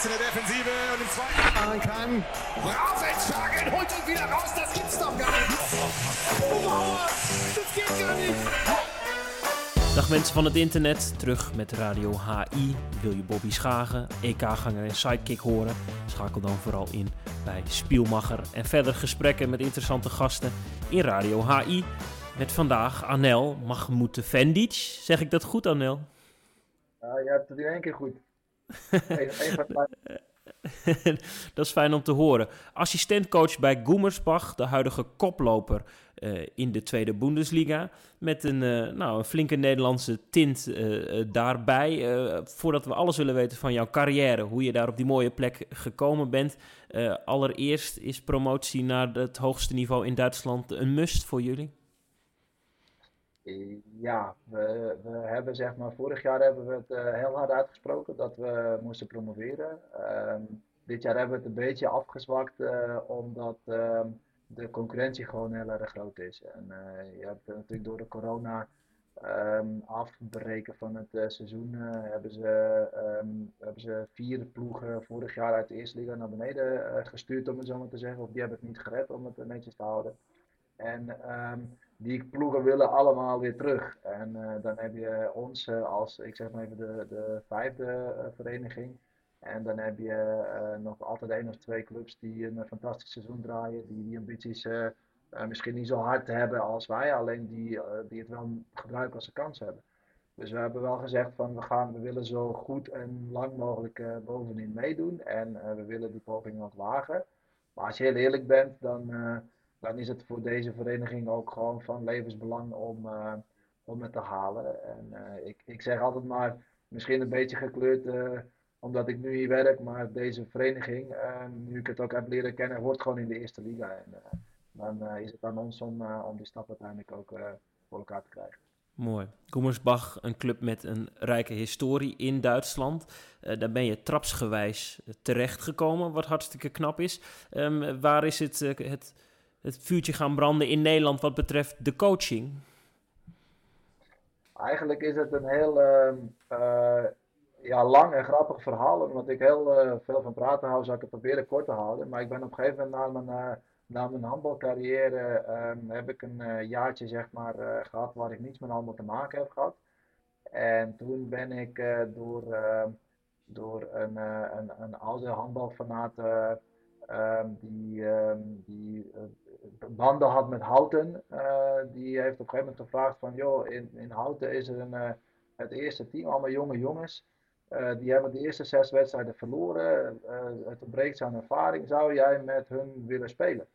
Pass in der Defensive und im zweiten machen kann. Holt ihn wieder raus, das gibt's doch gar nicht. Oh, das geht gar nicht. Dag mensen van het internet, terug met Radio HI. Wil je Bobby Schagen, EK-ganger en sidekick horen? Schakel dan vooral in bij Spielmacher en verder gesprekken met interessante gasten in Radio HI. Met vandaag Anel Mahmoud Vendic. Zeg ik dat goed, Anel? Ja, je hebt het in één keer goed. dat is fijn om te horen. Assistentcoach bij Goemersbach, de huidige koploper uh, in de tweede Bundesliga. Met een, uh, nou, een flinke Nederlandse tint uh, daarbij. voordat we alles willen weten van jouw carrière, hoe je daar op die mooie plek gekomen bent. allereerst is promotie naar het hoogste niveau in Duitsland een must voor jullie? Ja, we, we hebben zeg maar, vorig jaar hebben we het uh, heel hard uitgesproken dat we moesten promoveren. Um, dit jaar hebben we het een beetje afgezwakt uh, omdat um, de concurrentie gewoon heel erg groot is. En uh, je hebt natuurlijk door de corona um, afbreken van het seizoen hebben, ze, hebben ze vier ploegen vorig jaar uit de eerste liga naar beneden gestuurd om het zo maar te zeggen. Of die hebben het niet gered om het netjes te houden. En die ploegen willen allemaal weer terug. En uh, dan heb je ons uh, als, ik zeg maar even, de, de vijfde uh, vereniging. En dan heb je nog altijd één of twee clubs die een fantastisch seizoen draaien, die die ambities misschien niet zo hard hebben als wij, alleen die, die het wel gebruiken als ze kans hebben. Dus we hebben wel gezegd van we, gaan, we willen zo goed en lang mogelijk bovenin meedoen en we willen die poging ook wagen. Maar als je heel eerlijk bent, dan dan is het voor deze vereniging ook gewoon van levensbelang om, uh, om het te halen. En uh, ik, ik zeg altijd maar, misschien een beetje gekleurd uh, omdat ik nu hier werk, maar deze vereniging, nu ik het ook heb leren kennen, hoort gewoon in de eerste liga. En dan is het aan ons om, om die stap uiteindelijk ook voor elkaar te krijgen. Mooi. Koemersbach, een club met een rijke historie in Duitsland. Daar ben je trapsgewijs terechtgekomen, wat hartstikke knap is. Um, waar is het, het het vuurtje gaan branden in Nederland wat betreft de coaching? Eigenlijk is het een heel uh, ja, lang en grappig verhaal. Omdat ik heel uh, veel van praten hou, zou ik het proberen kort te houden. Maar ik ben op een gegeven moment na mijn, uh, na mijn handbalcarrière um, heb ik een jaartje zeg maar, gehad waar ik niets met handbal te maken heb gehad. En toen ben ik door, door een, een, een oude handbalfanaat um, die, um, die uh, banden had met Houten. Uh, die heeft op een gegeven moment gevraagd van, joh, in, in Houten is er een, uh, het eerste team, allemaal jonge jongens. die hebben de eerste zes wedstrijden verloren. het ontbreekt aan ervaring. Zou jij met hun willen spelen?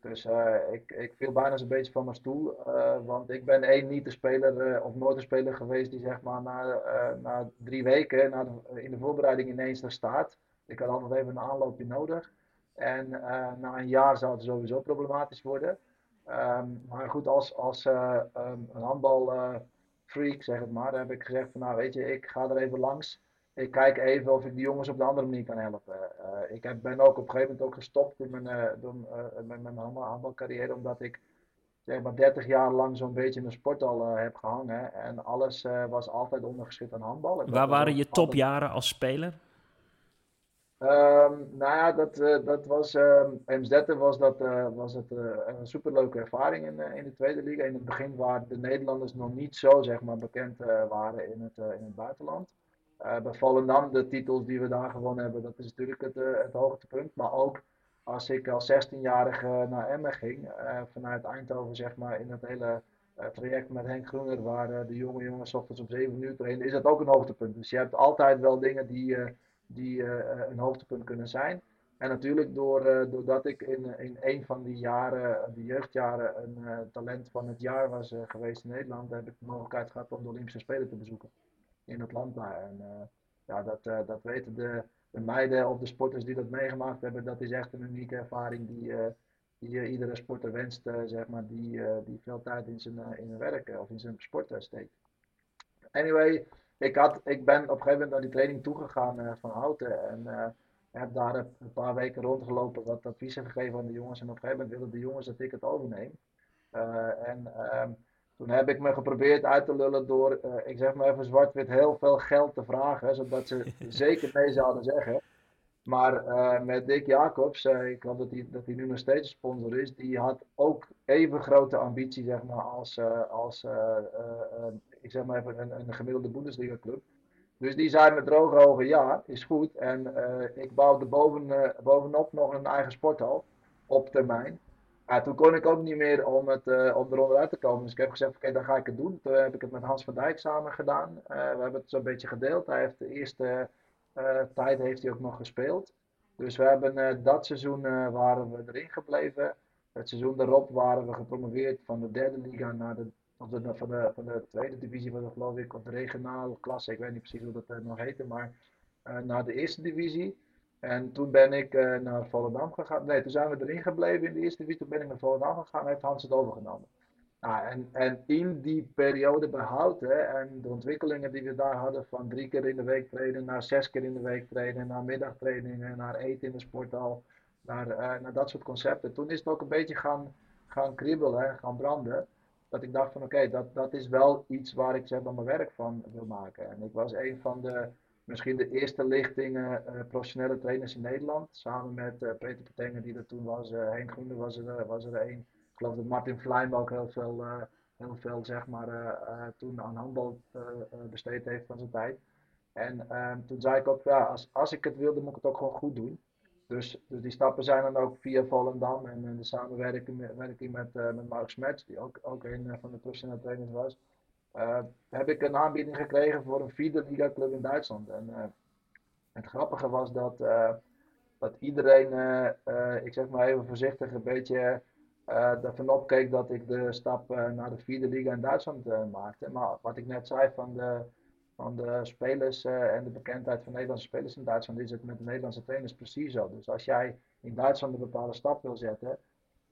Dus ik, ik viel bijna zo'n beetje van mijn stoel. want ik ben één niet de speler of nooit een speler geweest die zeg maar na, na drie weken na in de voorbereiding ineens er staat. Ik had altijd even een aanloopje nodig. En uh, na een jaar zou het sowieso problematisch worden. Um, maar goed, als, als uh, um, een handbalfreak, zeg het maar, heb ik gezegd van nou weet je, ik ga er even langs. Ik kijk even of ik die jongens op de andere manier kan helpen. Ik heb, ben ook op een gegeven moment ook gestopt in mijn, door, met mijn handbalcarrière, omdat ik zeg maar 30 jaar lang zo'n beetje in de sport al heb gehangen. En alles was altijd ondergeschikt aan handbal. Waar waren je topjaren als speler? Um, nou ja, dat, uh, dat was, um, Eemsdetten was, dat, uh, was het uh, een superleuke ervaring in, in de tweede liga. In het begin waar de Nederlanders nog niet zo zeg maar, bekend waren in het, in het buitenland. bij Volendam, de titels die we daar gewonnen hebben, dat is natuurlijk het, het hoogtepunt. Maar ook als ik als 16-jarige naar Emmen ging, vanuit Eindhoven zeg maar, in het hele traject met Henk Groener, waar de jonge jongens ochtends om 7 uur trainen, is dat ook een hoogtepunt. Dus je hebt altijd wel dingen die die uh, een hoogtepunt kunnen zijn. En natuurlijk door, uh, doordat ik in, in een van die jaren, de jeugdjaren, een talent van het jaar was geweest in Nederland, heb ik de mogelijkheid gehad om de Olympische Spelen te bezoeken in daar. En ja, dat, dat weten de, de, meiden of de sporters die dat meegemaakt hebben, dat is echt een unieke ervaring die, die iedere sporter wenst, zeg maar, die, die veel tijd in zijn, in zijn werk of in zijn sport steekt. Anyway, ik, had, ik ben op een gegeven moment naar die training toegegaan uh, van Houten. En uh, heb daar een paar weken rondgelopen, wat adviezen gegeven aan de jongens. En op een gegeven moment wilden de jongens dat ik het overneem. Uh, en ehm, toen heb ik me geprobeerd uit te lullen door, ik zeg maar even zwart-wit, heel veel geld te vragen. Zodat ze zeker nee zouden zeggen. Maar met Dick Jacobs, ik geloof dat hij, dat hij nu nog steeds sponsor is, die had ook even grote ambitie zeg maar, als, als ik zeg maar even een, een gemiddelde Bundesliga club. Dus die zei met droge ogen, ja, is goed. En ik bouwde boven, bovenop nog een eigen sporthal op termijn. Toen kon ik ook niet meer om, het, uh, om eronder uit te komen. Dus ik heb gezegd, oké, dan ga ik het doen. Toen heb ik het met Hans van Dijk samen gedaan. We hebben het zo'n beetje gedeeld. Hij heeft de eerste tijd heeft hij ook nog gespeeld. Dus we hebben dat seizoen waren we erin gebleven. Het seizoen daarop waren we gepromoveerd van de derde liga naar de, of de, van, de, van de tweede divisie, was dat geloof ik, of de regionale klasse. Ik weet niet precies hoe dat nog heette, maar naar de eerste divisie. En toen ben ik naar Volendam gegaan. Nee, toen zijn we erin gebleven in de eerste divisie. Toen ben ik naar Volendam gegaan en heeft Hans het overgenomen. Nou, en, en in die periode behouden en de ontwikkelingen die we daar hadden van drie keer in de week trainen naar zes keer in de week trainen, naar middagtrainingen, naar eten in de sporthal, naar, uh, naar dat soort concepten. Toen is het ook een beetje gaan, gaan kribbelen, gaan branden. Dat ik dacht van oké, dat, dat is wel iets waar ik zeg maar mijn werk van wil maken. En ik was een van de misschien de eerste lichting uh, professionele trainers in Nederland. Samen met uh, Peter Petengen, die er toen was. Henk Groene was er, was er een. Ik geloof dat Martin Vlijm ook heel veel, heel veel zeg maar, toen aan handbal besteed heeft van zijn tijd. En ehm, toen zei ik ook, ja, als, als ik het wilde, moet ik het ook gewoon goed doen. Dus, dus die stappen zijn dan ook via Volendam en, en de samenwerking met, met, Mark Smets, die ook, ook een van de professionele trainers was. Heb ik een aanbieding gekregen voor een vierde liga club in Duitsland. En het grappige was dat, dat iedereen, ik zeg maar even voorzichtig, een beetje ervan opkeek dat ik de stap naar de vierde liga in Duitsland maakte. Maar wat ik net zei van de, van de spelers en de bekendheid van Nederlandse spelers in Duitsland, is het met de Nederlandse trainers precies zo. Dus als jij in Duitsland een bepaalde stap wil zetten,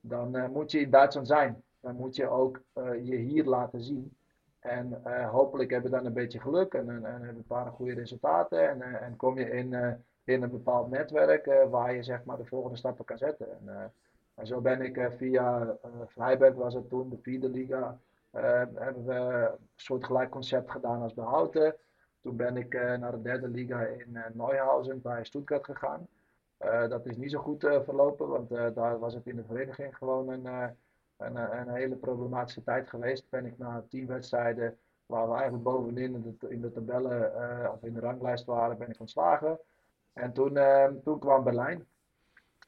dan moet je in Duitsland zijn. Dan moet je ook je hier laten zien. En uh, hopelijk hebben we dan een beetje geluk en, en, en een paar goede resultaten. En, uh, en kom je in, uh, in een bepaald netwerk waar je zeg maar de volgende stappen kan zetten. En, en zo ben ik via Vrijberg was het toen, de vierde liga, hebben we een soort gelijk concept gedaan als Behouten. Toen ben ik naar de derde liga in Neuhausen bij Stuttgart gegaan. dat is niet zo goed verlopen, want daar was het in de vereniging gewoon een een, eh, een hele problematische tijd geweest. Ben ik na tien wedstrijden, waar we eigenlijk bovenin in de, in de tabellen of in de ranglijst waren, ben ik ontslagen. En toen, toen kwam Berlijn,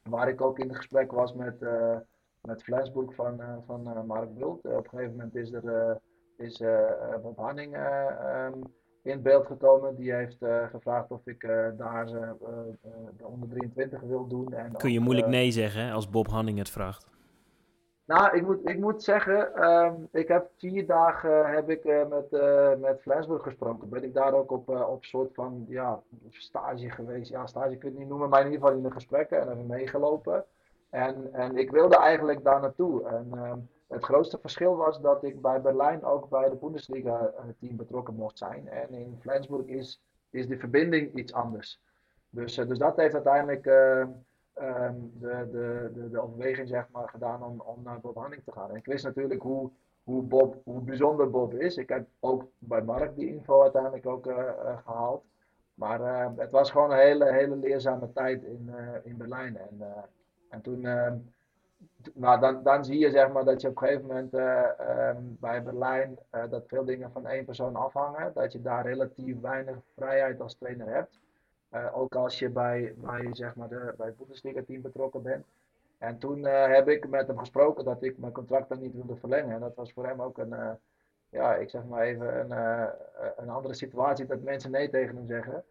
waar ik ook in gesprek was met, uh, met Flensburg van, van Mark Bult. op een gegeven moment is er is, Bob Hanning um, in beeld gekomen. Die heeft gevraagd of ik daar de onder 23 wil doen. En Kun je moeilijk nee zeggen als Bob Hanning het vraagt? Nou, ik moet, ik moet zeggen, um, ik heb vier dagen heb ik, uh, met, uh, met Flensburg gesproken. Ben ik daar ook op, op soort van ja, stage geweest. Ja, stage kun je het niet noemen, maar in ieder geval in de gesprekken en even meegelopen. En, en ik wilde eigenlijk daar naartoe. En um, het grootste verschil was dat ik bij Berlijn ook bij de Bundesliga-team betrokken mocht zijn. En in Flensburg is, is de verbinding iets anders. Dus, dus dat heeft uiteindelijk ehm, um, de, de, de, overweging zeg maar, gedaan om, om naar Bob Hanning te gaan. Ik wist natuurlijk hoe, hoe, Bob, hoe bijzonder Bob is. Ik heb ook bij Mark die info uiteindelijk ook uh, uh, gehaald. Maar uh, het was gewoon een hele, hele leerzame tijd in, in Berlijn. En, en toen, ehm, nou, dan, dan zie je zeg maar, dat je op een gegeven moment bij Berlijn dat veel dingen van één persoon afhangen. Dat je daar relatief weinig vrijheid als trainer hebt. Uh, ook als je bij, bij, zeg maar de, bij het Bundesliga-team betrokken bent. En toen uh, heb ik met hem gesproken dat ik mijn contract dan niet wilde verlengen. En dat was voor hem ook een, uh, ja, ik zeg maar even, een, een andere situatie dat mensen nee tegen hem zeggen.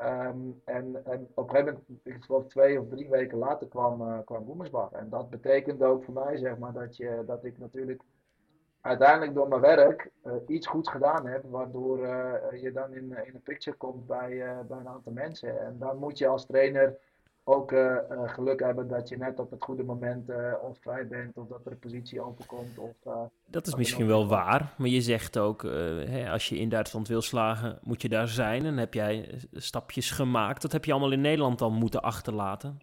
Um, en, en op een gegeven moment, ik geloof twee of drie weken later, kwam, kwam Boemersbach. En dat betekende ook voor mij, zeg maar, dat, je, dat ik natuurlijk uiteindelijk door mijn werk uh, iets goeds gedaan heb, waardoor uh, je dan in, in een picture komt bij, uh, bij een aantal mensen. En dan moet je als trainer ook geluk hebben dat je net op het goede moment of vrij bent, of dat er een positie openkomt. Of, dat is misschien wel waar, maar je zegt ook, hè, als je in Duitsland wil slagen, moet je daar zijn. En heb jij stapjes gemaakt. Dat heb je allemaal in Nederland dan moeten achterlaten?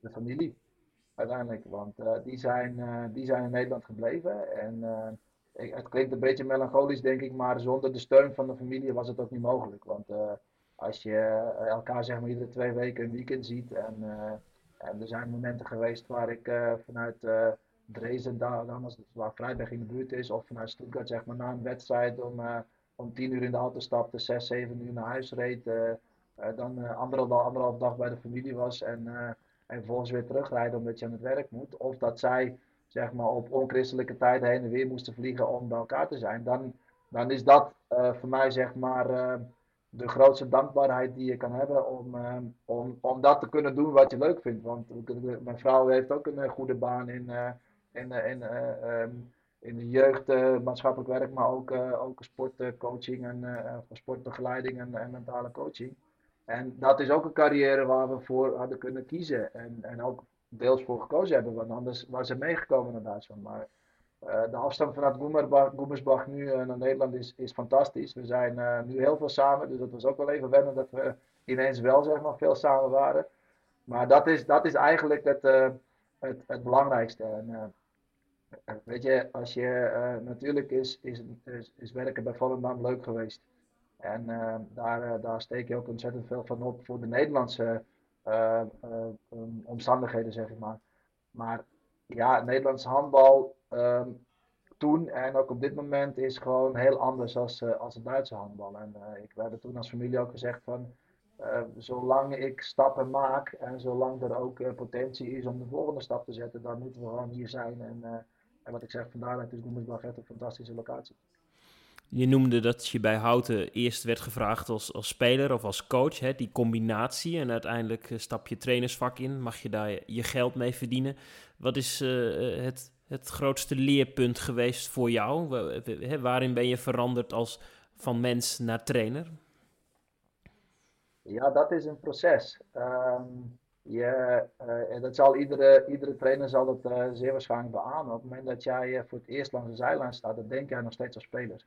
De familie uiteindelijk. Want uh, die, zijn, uh, die zijn in Nederland gebleven. En uh, ik, het klinkt een beetje melancholisch, denk ik, maar zonder de steun van de familie was het ook niet mogelijk. Want als je elkaar zeg maar iedere twee weken een weekend ziet. En, er zijn momenten geweest waar ik vanuit Dresden, daar, waar Vrijdag in de buurt is, of vanuit Stuttgart zeg maar na een wedstrijd om, om tien uur in de auto stapte, zes, zeven uur naar huis reed. dan anderhalf, anderhalf dag bij de familie was en, en vervolgens weer terugrijden omdat je aan het werk moet. Of dat zij zeg maar, op onchristelijke tijden heen en weer moesten vliegen om bij elkaar te zijn, dan, dan is dat uh, voor mij zeg maar uh, de grootste dankbaarheid die je kan hebben om, uh, om, om dat te kunnen doen wat je leuk vindt. Want mijn vrouw heeft ook een goede baan in, in, in, um, in de jeugd, maatschappelijk werk, maar ook, ook sportcoaching en sportbegeleiding en mentale coaching. En dat is ook een carrière waar we voor hadden kunnen kiezen. En, en ook deels voor gekozen hebben, want anders waren ze meegekomen naar Duitsland. Maar uh, de afstand vanuit Goemersbach nu uh, naar Nederland is, is fantastisch. We zijn uh, nu heel veel samen, dus dat was ook wel even wennen dat we ineens wel zeg maar, veel samen waren. Maar dat is, dat is eigenlijk het, het, het belangrijkste. En, weet je, als je, natuurlijk is, is, is, is, werken bij Volendam leuk geweest. En daar, daar steek je ook ontzettend veel van op voor de Nederlandse uh, omstandigheden, zeg ik maar. Maar ja, Nederlands handbal toen en ook op dit moment is gewoon heel anders als, uh, als het Duitse handbal. En uh, ik werd toen als familie ook gezegd van, zolang ik stappen maak en zolang er ook potentie is om de volgende stap te zetten, dan moeten we gewoon hier zijn. En, en wat ik zeg, vandaar is Goemersbach echt een fantastische locatie. Je noemde dat je bij Houten eerst werd gevraagd als, als speler of als coach, hè, die combinatie. En uiteindelijk eh, stap je trainersvak in, mag je daar je geld mee verdienen. Wat is uh, het, het grootste leerpunt geweest voor jou? waarin ben je veranderd als van mens naar trainer? Ja, dat is een proces. Um, je, dat zal iedere, iedere trainer zal dat zeer waarschijnlijk beamen. Op het moment dat jij voor het eerst langs de zijlijn staat, dan denk jij nog steeds als speler.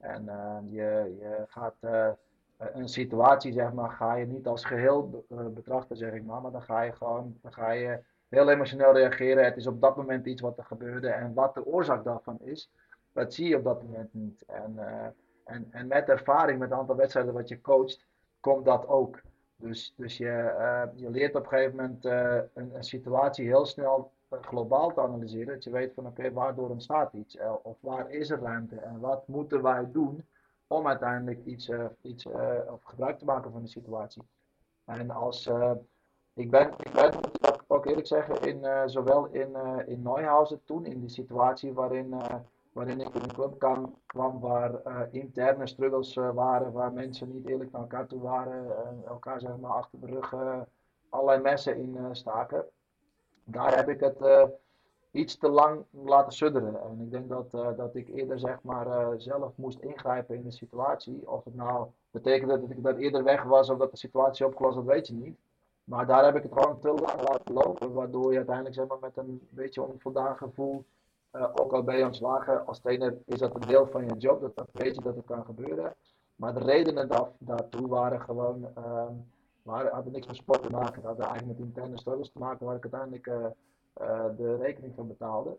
En uh, je, gaat uh, een situatie, zeg maar, ga je niet als geheel uh, betrachten, zeg ik maar. Maar dan ga je gewoon, dan ga je heel emotioneel reageren. Het is op dat moment iets wat er gebeurde. En wat de oorzaak daarvan is, dat zie je op dat moment niet. En, en, en met ervaring, met het aantal wedstrijden wat je coacht, komt dat ook. Dus, dus je, je leert op een gegeven moment een, een situatie heel snel globaal te analyseren. Dat je weet van oké, waardoor ontstaat iets? Uh, of waar is er ruimte? En wat moeten wij doen om uiteindelijk iets, uh, iets uh, of gebruik te maken van de situatie? En als ik ben, ik ben, ook eerlijk zeggen, in, zowel in, in Neuhausen toen, in die situatie waarin, waarin ik in een club kwam, kwam waar interne struggles waren, waar mensen niet eerlijk naar elkaar toe waren, elkaar zeg maar achter de rug allerlei messen in staken daar heb ik het uh, iets te lang laten sudderen. En ik denk dat, uh, dat ik eerder zeg maar, uh, zelf moest ingrijpen in de situatie. Of het nou betekende dat ik dat eerder weg was of dat de situatie opgelost, dat weet je niet. Maar daar heb ik het gewoon te lang laten lopen, waardoor je uiteindelijk zeg maar, met een beetje onvoldaan gevoel, ook al ben je ontslagen als trainer, is dat een deel van je job, dat, dat weet je dat het kan gebeuren. Maar de redenen daar, daartoe waren gewoon ehm, maar het had niks met sport te maken. Het had eigenlijk met interne struggles te maken waar ik uiteindelijk uh, uh, de rekening van betaalde.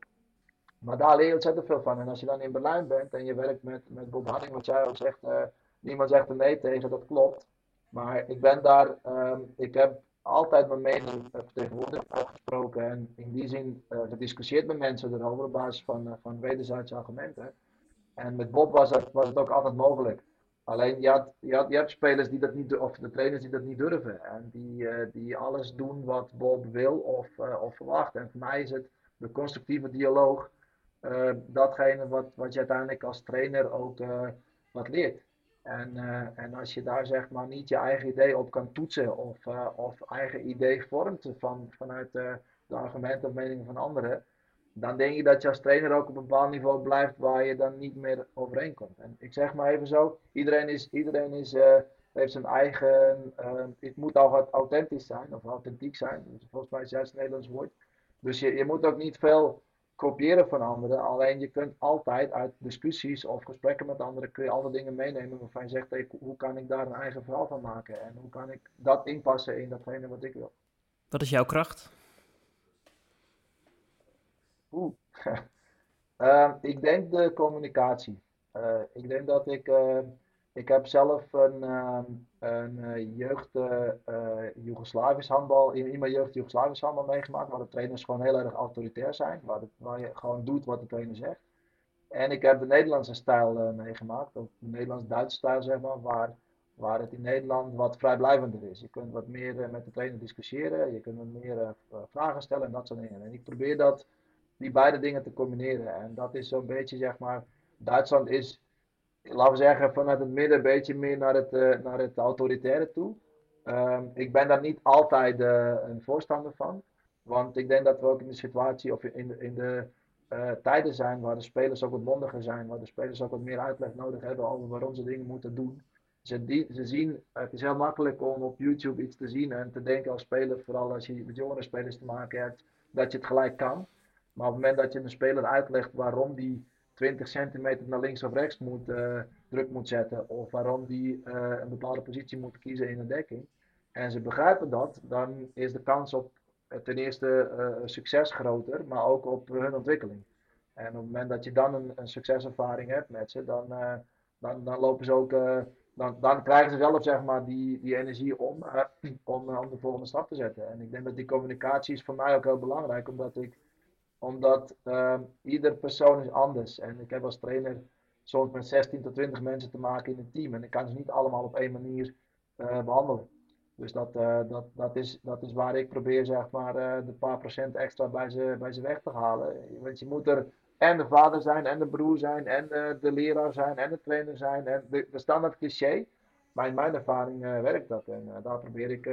Maar daar leer je ontzettend veel van. En als je dan in Berlijn bent en je werkt met, met Bob Hadding, wat jij ook zegt, uh, niemand zegt er nee tegen, dat klopt. Maar ik ben daar, um, ik heb altijd mijn mening vertegenwoordigd, afgesproken en in die zin gediscussieerd met mensen erover op basis van, van wederzijdse argumenten. En met Bob was het, was het ook altijd mogelijk. Alleen je, had, je, je hebt spelers die dat niet of de trainers die dat niet durven. En die, uh, die alles doen wat Bob wil of, uh, of verwacht. En voor mij is het de constructieve dialoog uh, datgene wat, wat je uiteindelijk als trainer ook wat leert. En, en als je daar zeg maar niet je eigen idee op kan toetsen of, of eigen idee vormt van, vanuit de argumenten of meningen van anderen, dan denk ik dat je als trainer ook op een bepaald niveau blijft waar je dan niet meer overeen komt. En ik zeg maar even zo, iedereen, is, iedereen is, uh, heeft zijn eigen, uh, het moet al authentisch zijn of authentiek zijn. Dus volgens mij is juist het Nederlands woord. Dus je, je moet ook niet veel kopiëren van anderen. Alleen je kunt altijd uit discussies of gesprekken met anderen kun je alle dingen meenemen waarvan je zegt, hey, hoe kan ik daar een eigen verhaal van maken en hoe kan ik dat inpassen in datgene wat ik wil. Wat is jouw kracht? Oeh. uh, ik denk de communicatie. Uh, ik denk dat ik uh, ik heb zelf een, ehm, een jeugd Joegoslavisch handbal, in, in mijn jeugd Joegoslavisch handbal meegemaakt, waar de trainers gewoon heel erg autoritair zijn, waar, waar je gewoon doet wat de trainer zegt. En ik heb de Nederlandse stijl meegemaakt, of de Nederlands-Duitse stijl zeg maar, waar Waar het in Nederland wat vrijblijvender is. Je kunt wat meer eh, met de trainer discussiëren, je kunt wat meer eh, eh, vragen stellen en dat soort dingen. En ik probeer dat, die beide dingen te combineren. En dat is zo'n beetje, zeg maar, Duitsland is, laten we zeggen, vanuit het midden een beetje meer naar het, naar het autoritaire toe. Um, ik ben daar niet altijd een voorstander van. Want ik denk dat we ook in de situatie of in, in de uh, tijden zijn waar de spelers ook wat mondiger zijn, waar de spelers ook wat meer uitleg nodig hebben over waarom ze dingen moeten doen. Ze, ze zien, het is heel makkelijk om op YouTube iets te zien en te denken als speler, vooral als je met jongere spelers te maken hebt, dat je het gelijk kan. Maar op het moment dat je een speler uitlegt waarom die 20 centimeter naar links of rechts moet, uh, druk moet zetten, of waarom die uh, een bepaalde positie moet kiezen in de dekking, en ze begrijpen dat, dan is de kans op ten eerste succes groter, maar ook op hun ontwikkeling. En op het moment dat je dan een, een succeservaring hebt met ze, dan, dan, dan lopen ze ook dan, dan krijgen ze zelf zeg maar, die, die energie om, om, om de volgende stap te zetten. En ik denk dat die communicatie is voor mij ook heel belangrijk, omdat ik omdat uh, ieder persoon is anders. En ik heb als trainer soms met 16 tot 20 mensen te maken in een team. En ik kan ze niet allemaal op één manier uh, behandelen. Dus dat, uh, dat, dat, is, dat is waar ik probeer zeg maar, uh, de paar procent extra bij ze, bij ze weg te halen. Want je moet er en de vader zijn, en de broer zijn, en de, leraar zijn, en de trainer zijn. En de, de standaard cliché. Maar in mijn ervaring werkt dat. En daar probeer ik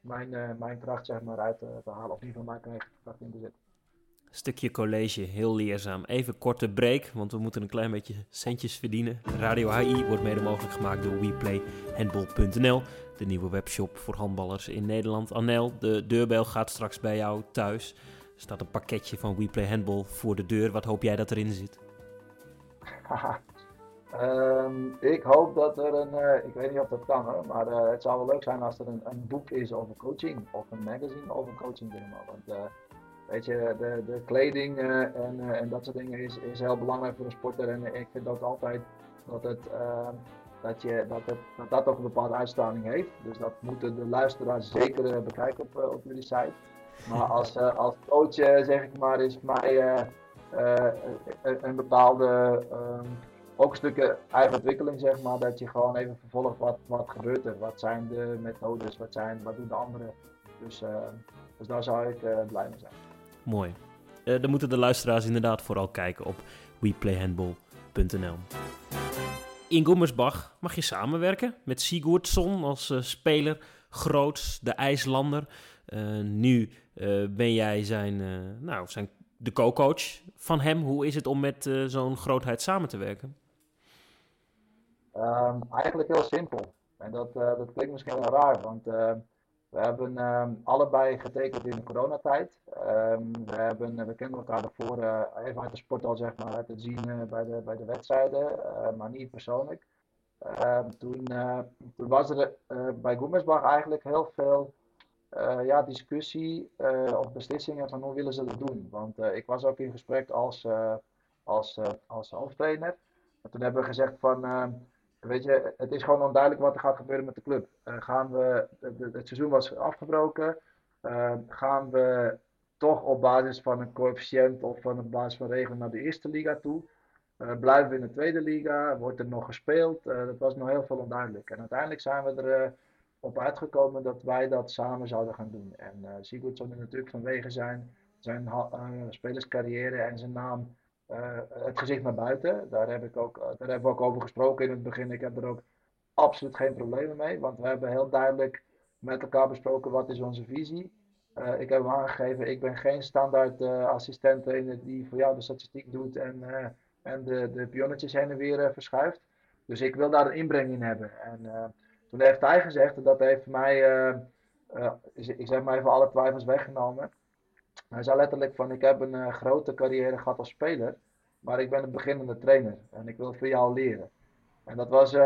mijn, mijn kracht zeg maar, uit te halen. Of in ieder geval mijn kracht in te zetten. Stukje college, heel leerzaam. Even korte break, want we moeten een klein beetje centjes verdienen. Radio HI wordt mede mogelijk gemaakt door WePlayHandball.nl, de nieuwe webshop voor handballers in Nederland. Anel, de deurbel gaat straks bij jou thuis. Er staat een pakketje van WePlay Handball voor de deur. Wat hoop jij dat erin zit? um, ik hoop dat er een, uh, ik weet niet of dat kan hoor, maar uh, het zou wel leuk zijn als er een, een, boek is over coaching of een magazine over coaching. Want uh, weet je, de, de kleding en, en dat soort dingen is, is heel belangrijk voor een sporter. En ik vind ook altijd dat het, ehm, dat, je, dat, het, dat dat ook een bepaalde uitstraling heeft. Dus dat moeten de luisteraars zeker bekijken op, op jullie site. Maar als, als coach, zeg ik maar, is mij uh, een bepaalde, um, ook een stukje eigen ontwikkeling, zeg maar, dat je gewoon even vervolgt wat, wat gebeurt er, wat zijn de methodes, wat, zijn, wat doen de anderen. Dus, dus daar zou ik blij mee zijn. Mooi. dan moeten de luisteraars inderdaad vooral kijken op weplayhandball.nl. In Gummersbach mag je samenwerken met Sigurdsson als speler, groots, de IJslander. Uh, nu ben jij zijn, nou, zijn, de co-coach van hem. Hoe is het om met zo'n grootheid samen te werken? Um, eigenlijk heel simpel. En dat, dat klinkt misschien wel raar, want we hebben um, allebei getekend in de coronatijd. Um, we, hebben, we kennen elkaar daarvoor even uit de sport al, zeg maar, uit het zien bij, de, bij de wedstrijden, maar niet persoonlijk. toen, toen was er bij Goemersbach eigenlijk heel veel ja, discussie of beslissingen van hoe willen ze dat doen. Want ik was ook in gesprek als, als, als hoofdtrainer. En toen hebben we gezegd van, weet je, het is gewoon onduidelijk wat er gaat gebeuren met de club. gaan we, het seizoen was afgebroken, gaan we toch op basis van een coëfficiënt of van een basis van regelen naar de eerste liga toe? blijven we in de tweede liga? Wordt er nog gespeeld? dat was nog heel veel onduidelijk. En uiteindelijk zijn we er op uitgekomen dat wij dat samen zouden gaan doen. En uh, Sigurdsson is natuurlijk vanwege zijn, zijn spelerscarrière en zijn naam uh, het gezicht naar buiten. Daar, heb ik ook, daar hebben we ook over gesproken in het begin. Ik heb er ook absoluut geen problemen mee, want we hebben heel duidelijk met elkaar besproken wat is onze visie. Uh, ik heb aangegeven, ik ben geen standaard uh, assistent die voor jou de statistiek doet en, en de, de pionnetjes heen en weer verschuift. Dus ik wil daar een inbreng in hebben. En toen heeft hij gezegd, dat heeft mij, ik zeg maar even alle twijfels weggenomen. Hij zei letterlijk van, ik heb een uh, grote carrière gehad als speler, maar ik ben een beginnende trainer en ik wil voor jou leren. En dat was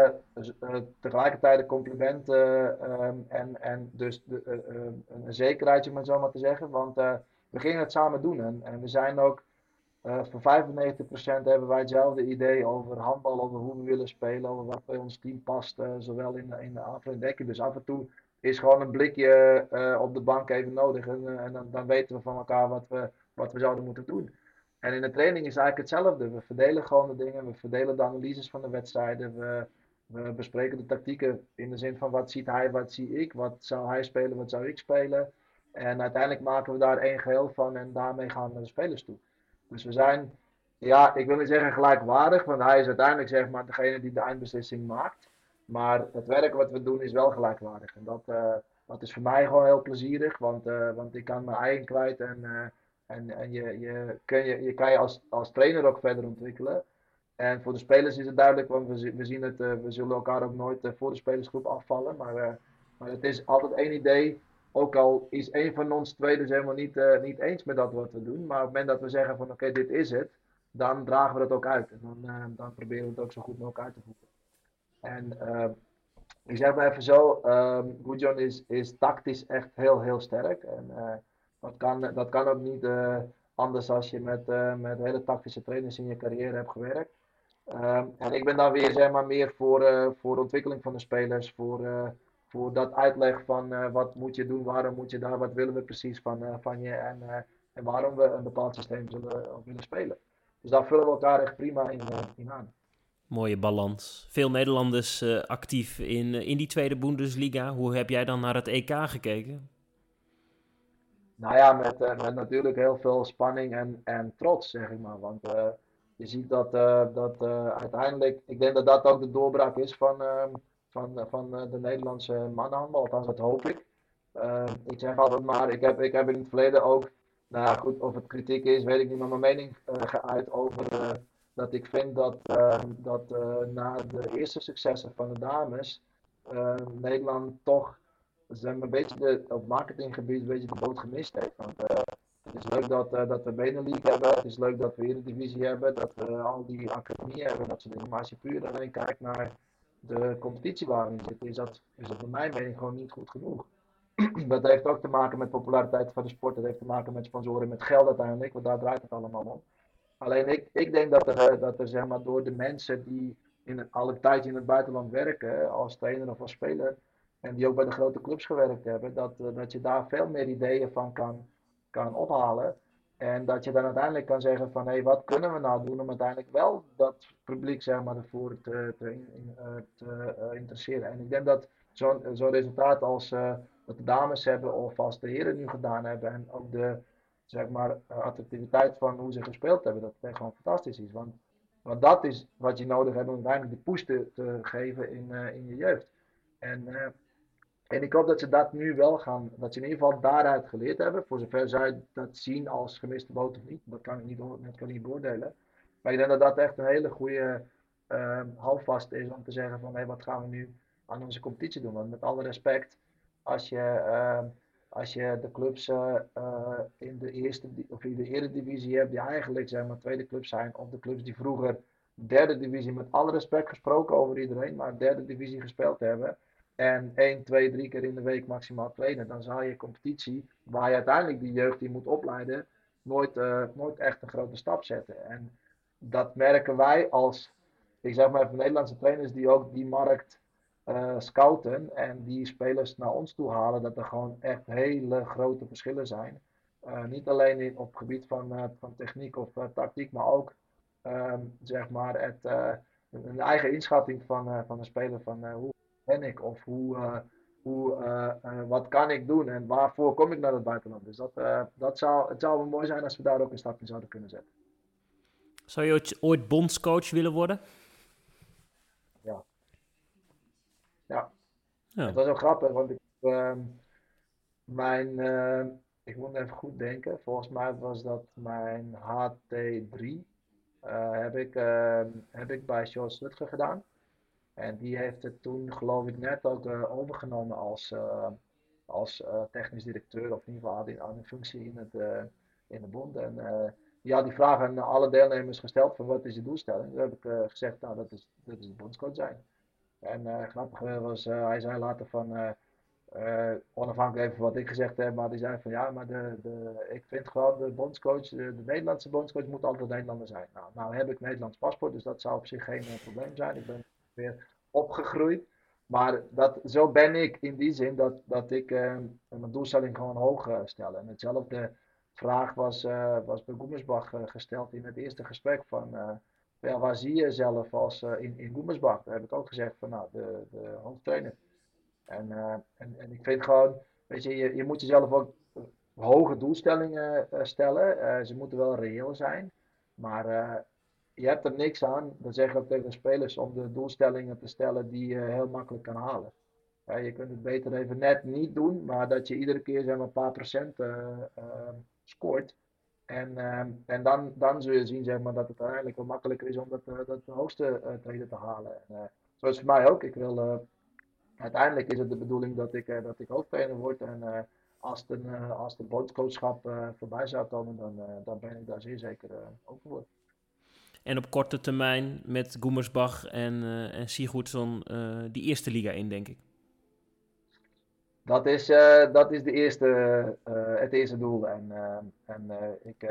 tegelijkertijd een compliment um, en, en dus de, een zekerheidje om het zo maar te zeggen, want we gingen het samen doen en, en we zijn ook voor 95% hebben wij hetzelfde idee over handbal, over hoe we willen spelen, over wat bij ons team past, zowel in, in de aanval en. Dus af en toe is gewoon een blikje uh, op de bank even nodig en, en dan, dan, weten we van elkaar wat we, wat we zouden moeten doen. En in de training is eigenlijk hetzelfde. We verdelen gewoon de dingen, we verdelen de analyses van de wedstrijden, we, we bespreken de tactieken in de zin van wat ziet hij, wat zie ik, wat zou hij spelen, wat zou ik spelen. En uiteindelijk maken we daar één geheel van en daarmee gaan we naar de spelers toe. Dus we zijn, ja, ik wil niet zeggen gelijkwaardig, want hij is uiteindelijk zeg maar degene die de eindbeslissing maakt. Maar het werk wat we doen is wel gelijkwaardig. En dat, uh, dat is voor mij gewoon heel plezierig, want, uh, want ik kan mijn eigen kwijt en, uh, en, en je, je, kun je, je kan je als, als trainer ook verder ontwikkelen. En voor de spelers is het duidelijk, want we, we zien het, we zullen elkaar ook nooit voor de spelersgroep afvallen. Maar, maar het is altijd één idee ook al is een van ons twee dus helemaal niet, niet eens met dat wat we doen. Maar op het moment dat we zeggen van oké, dit is het, dan dragen we dat ook uit. En dan, dan proberen we het ook zo goed mogelijk uit te voeren. En uh, ik zeg maar even zo, um, Gudjon is, is tactisch echt heel, heel sterk. En dat, kan, dat kan ook niet anders als je met, met hele tactische trainers in je carrière hebt gewerkt. Um, en ik ben dan weer zeg maar, meer voor, voor de ontwikkeling van de spelers, voor voor dat uitleg van wat moet je doen, waarom moet je daar, wat willen we precies van, van je en, en waarom we een bepaald systeem zullen willen spelen. Dus daar vullen we elkaar echt prima in, in aan. Mooie balans. Veel Nederlanders actief in, in die tweede Bundesliga. Hoe heb jij dan naar het EK gekeken? Nou ja, met, met natuurlijk heel veel spanning en, en trots, zeg ik maar. Want je ziet dat, dat uiteindelijk, ik denk dat dat ook de doorbraak is van ehm, van, van eh, de Nederlandse mannenhandbal. Althans, dat hoop ik. Uh, ik zeg altijd maar, ik heb, ik heb in het verleden ook, nou goed, of het kritiek is, weet ik niet, maar mijn mening uh, geuit over uh, dat ik vind dat, dat na de eerste successen van de dames, Nederland toch zijn een beetje de, op marketinggebied een beetje de boot gemist heeft. Want het is leuk dat, dat we Benelink hebben, het is leuk dat we hier divisie hebben, dat we al die academieën hebben, dat. Maar als je puur alleen kijkt naar de competitie waarin we zitten, is dat, is dat mijn mening gewoon niet goed genoeg. dat heeft ook te maken met populariteit van de sport, dat heeft te maken met sponsoren, met geld uiteindelijk, want daar draait het allemaal om. Alleen ik, ik denk dat er, eh, dat er zeg maar, door de mensen die in een, al een tijdje in het buitenland werken, als trainer of als speler, en die ook bij de grote clubs gewerkt hebben, dat, eh, dat je daar veel meer ideeën van kan, kan ophalen. En dat je dan uiteindelijk kan zeggen van hé, hey, wat kunnen we nou doen om uiteindelijk wel dat publiek zeg maar, ervoor te, te, eh, te interesseren. En ik denk dat zo'n zo resultaat als wat de dames hebben of als de heren nu gedaan hebben en ook de zeg maar, attractiviteit van hoe ze gespeeld hebben, dat het gewoon fantastisch is. Want, want dat is wat je nodig hebt om uiteindelijk de push te, te geven in, in je jeugd. En en ik hoop dat ze dat nu wel gaan, dat ze in ieder geval daaruit geleerd hebben. Voor zover zij dat zien als gemiste boot of niet, dat kan ik niet, dat kan ik niet beoordelen. Maar ik denk dat dat echt een hele goede uh, is om te zeggen van hé, wat gaan we nu aan onze competitie doen. Want met alle respect, als je, uh, als je de clubs uh, in de eerste of in de eredivisie hebt, die eigenlijk zeg maar tweede clubs zijn, of de clubs die vroeger derde divisie, met alle respect gesproken over iedereen, maar derde divisie gespeeld hebben en 1, 2, 3 keer in de week maximaal trainen, dan zal je competitie, waar je uiteindelijk die jeugd die moet opleiden, nooit, uh, nooit echt een grote stap zetten. En dat merken wij als, ik zeg maar even Nederlandse trainers die ook die markt scouten en die spelers naar ons toe halen, dat er gewoon echt hele grote verschillen zijn. Uh, niet alleen in, op het gebied van, van techniek of tactiek, maar ook um, zeg maar het, een eigen inschatting van, van een speler van hoe ben ik? Of hoe, hoe, wat kan ik doen? En waarvoor kom ik naar het buitenland? Dus dat, dat zou, het zou mooi zijn als we daar ook een stapje zouden kunnen zetten. Zou je ooit bondscoach willen worden? Ja. Ja. Ja. Het was ook grappig, want ik, ehm, mijn, ik moet even goed denken. Volgens mij was dat mijn HT3. heb, ik, ehm, heb ik bij George Rutger gedaan. En die heeft het toen, geloof ik, net ook uh, overgenomen als, uh, als uh, technisch directeur, of in ieder geval aan, een functie in, het, in de bond. En had die vraag aan alle deelnemers gesteld: van wat is je doelstelling? Toen heb ik gezegd: Nou, dat is, dat is bondscoach zijn. En grappig was, hij zei later van. onafhankelijk van wat ik gezegd heb, maar die zei van ja, maar de, de, ik vind gewoon de bondscoach, de, Nederlandse bondscoach moet altijd Nederlander zijn. Nou, nou heb ik Nederlands paspoort, dus dat zou op zich geen probleem zijn. Ik ben weer opgegroeid. Maar dat, zo ben ik in die zin dat, dat ik mijn doelstelling gewoon hoog stel. En hetzelfde vraag was, was bij Goemersbach gesteld in het eerste gesprek van ja, waar zie je jezelf als in, in Goemersbach? Daar heb ik ook gezegd van nou, de, de hoofdtrainer. En, en, en ik vind gewoon, weet je, je, je moet jezelf ook hoge doelstellingen stellen. ze moeten wel reëel zijn. Maar je hebt er niks aan, dan zeg ik ook tegen spelers, om de doelstellingen te stellen die je heel makkelijk kan halen. Je kunt het beter even net niet doen, maar dat je iedere keer zeg maar, een paar procent scoort. En, uh, en dan, dan zul je zien zeg maar, dat het uiteindelijk wel makkelijker is om dat, dat hoogste treden te halen. En, zo is het voor mij ook. Ik uiteindelijk is het de bedoeling dat ik, dat ik hoofdtrainer word. En als, de, als de bondscoachschap voorbij zou komen, dan, dan ben ik daar zeer zeker over voor. En op korte termijn met Goemersbach en, uh, en Sigurdsson uh, die eerste liga in, denk ik. Dat is, uh, dat is de eerste, het eerste doel. En, en ik,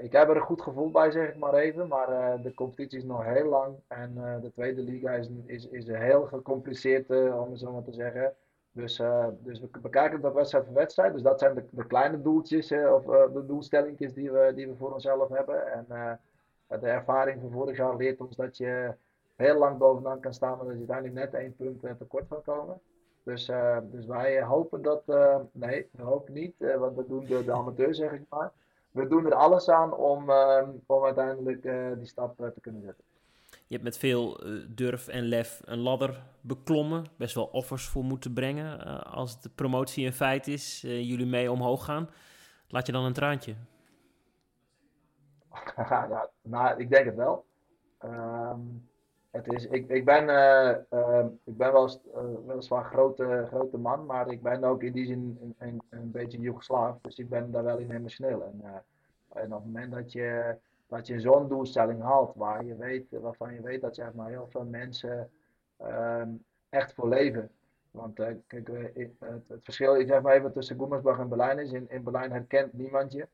ik heb er een goed gevoel bij, zeg ik maar even. Maar de competitie is nog heel lang. En de tweede liga is, is, is heel gecompliceerd, om het zo maar te zeggen. Dus, dus we bekijken dat wedstrijd voor wedstrijd. Dus dat zijn de, de kleine doeltjes, of de doelstellingjes die we, die we voor onszelf hebben. En de ervaring van vorig jaar leert ons dat je heel lang bovenaan kan staan, maar dat je uiteindelijk net één punt eh, tekort kan komen. Dus, uh, dus wij hopen dat, uh, nee, we hopen niet, uh, want dat doen de, de amateurs zeg ik maar. We doen er alles aan om, om uiteindelijk die stap te kunnen zetten. Je hebt met veel durf en lef een ladder beklommen, best wel offers voor moeten brengen. als de promotie in feit is, jullie mee omhoog gaan, laat je dan een traantje? ja, nou, ik denk het wel. Um, het is, ik, ik, ben, uh, uh, ik ben wel, uh, weliswaar grote, grote man, maar ik ben ook in die zin een, een, een beetje Joegoslaaf. Dus ik ben daar wel in emotioneel. En, eh, en op het moment dat je, je zo'n doelstelling haalt, waar je weet, waarvan je weet dat zeg maar, heel veel mensen um, echt voor leven. Want kijk, het, het, verschil ik zeg maar even tussen Goemersbach en Berlijn is, in, Berlijn herkent niemand je.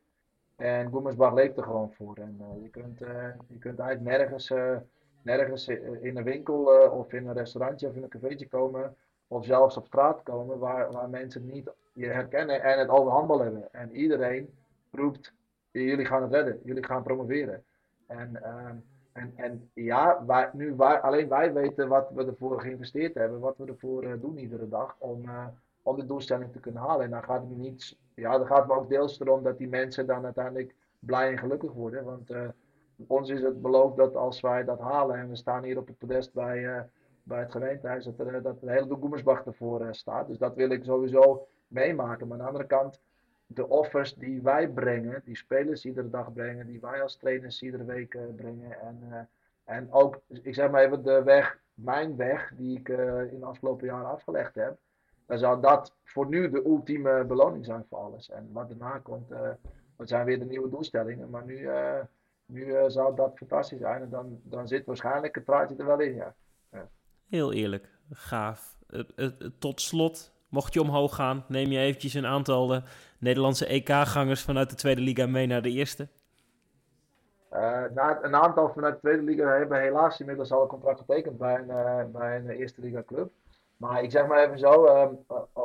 En Goemersbach leeft er gewoon voor. En je, kunt, je kunt eigenlijk nergens, nergens in een winkel of in een restaurantje of in een cafeetje komen. Of zelfs op straat komen waar, waar mensen niet je herkennen en het over handbal hebben. En iedereen roept, jullie gaan het redden, jullie gaan promoveren. En, ehm, en, en ja, nu wij, alleen wij weten wat we ervoor geïnvesteerd hebben, wat we ervoor doen iedere dag om, om de doelstelling te kunnen halen. En dan gaat het niet ja, dan gaat het ook deels erom dat die mensen dan uiteindelijk blij en gelukkig worden. Want ons is het beloofd dat als wij dat halen en we staan hier op het podest bij, uh, bij het gemeentehuis, dat, er, dat de hele Goemersbach ervoor uh, staat. Dus dat wil ik sowieso meemaken. Maar aan de andere kant, de offers die wij brengen, die spelers iedere dag brengen, die wij als trainers iedere week brengen. En, en ook, ik zeg maar even, de weg, mijn weg, die ik in de afgelopen jaren afgelegd heb dan zou dat voor nu de ultieme beloning zijn voor alles. En wat daarna komt, dat zijn weer de nieuwe doelstellingen. Maar nu, nu uh, zou dat fantastisch zijn. En dan, dan zit waarschijnlijk het praatje er wel in, ja. ja. Heel eerlijk, gaaf. tot slot, mocht je omhoog gaan, neem je eventjes een aantal Nederlandse EK-gangers vanuit de Tweede Liga mee naar de Eerste? nou, een aantal vanuit de Tweede Liga hebben helaas inmiddels al een contract getekend bij een, bij een Eerste Liga club. Maar ik zeg maar even zo, uh,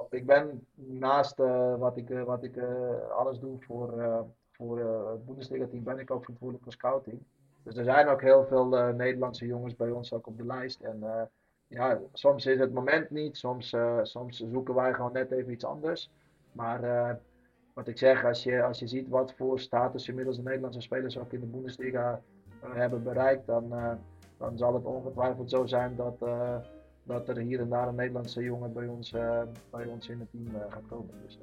ik ben naast uh, wat ik, uh, wat ik alles doe voor, voor het Bundesliga team, ben ik ook verantwoordelijk voor scouting. Dus er zijn ook heel veel Nederlandse jongens bij ons ook op de lijst. En ja, soms is het moment niet, soms, soms zoeken wij gewoon net even iets anders. Maar wat ik zeg, als je, als je ziet wat voor status inmiddels de Nederlandse spelers ook in de Bundesliga hebben bereikt, dan, dan zal het ongetwijfeld zo zijn dat dat er hier en daar een Nederlandse jongen bij ons, uh, bij ons in het team uh, gaat komen. Dus.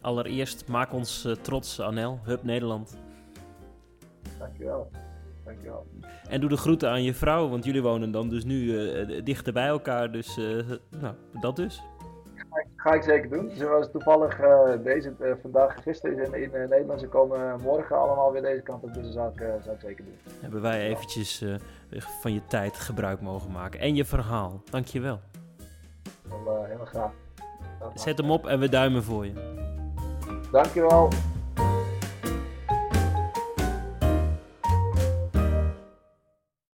Allereerst, maak ons trots, Anel, Hub Nederland. Dankjewel. Dankjewel. En doe de groeten aan je vrouw, want jullie wonen dan dus nu dichter bij elkaar. Dus nou, dat dus ga ik zeker doen. Was toevallig uh, deze, uh, vandaag, gisteren in, in uh, Nederland. Ze komen morgen allemaal weer deze kant op, dus dat zou ik, zou ik zeker doen. Hebben wij eventjes van je tijd gebruik mogen maken. En je verhaal. Dank je wel. Heel graag. Zet hem op en we duimen voor je. Dankjewel.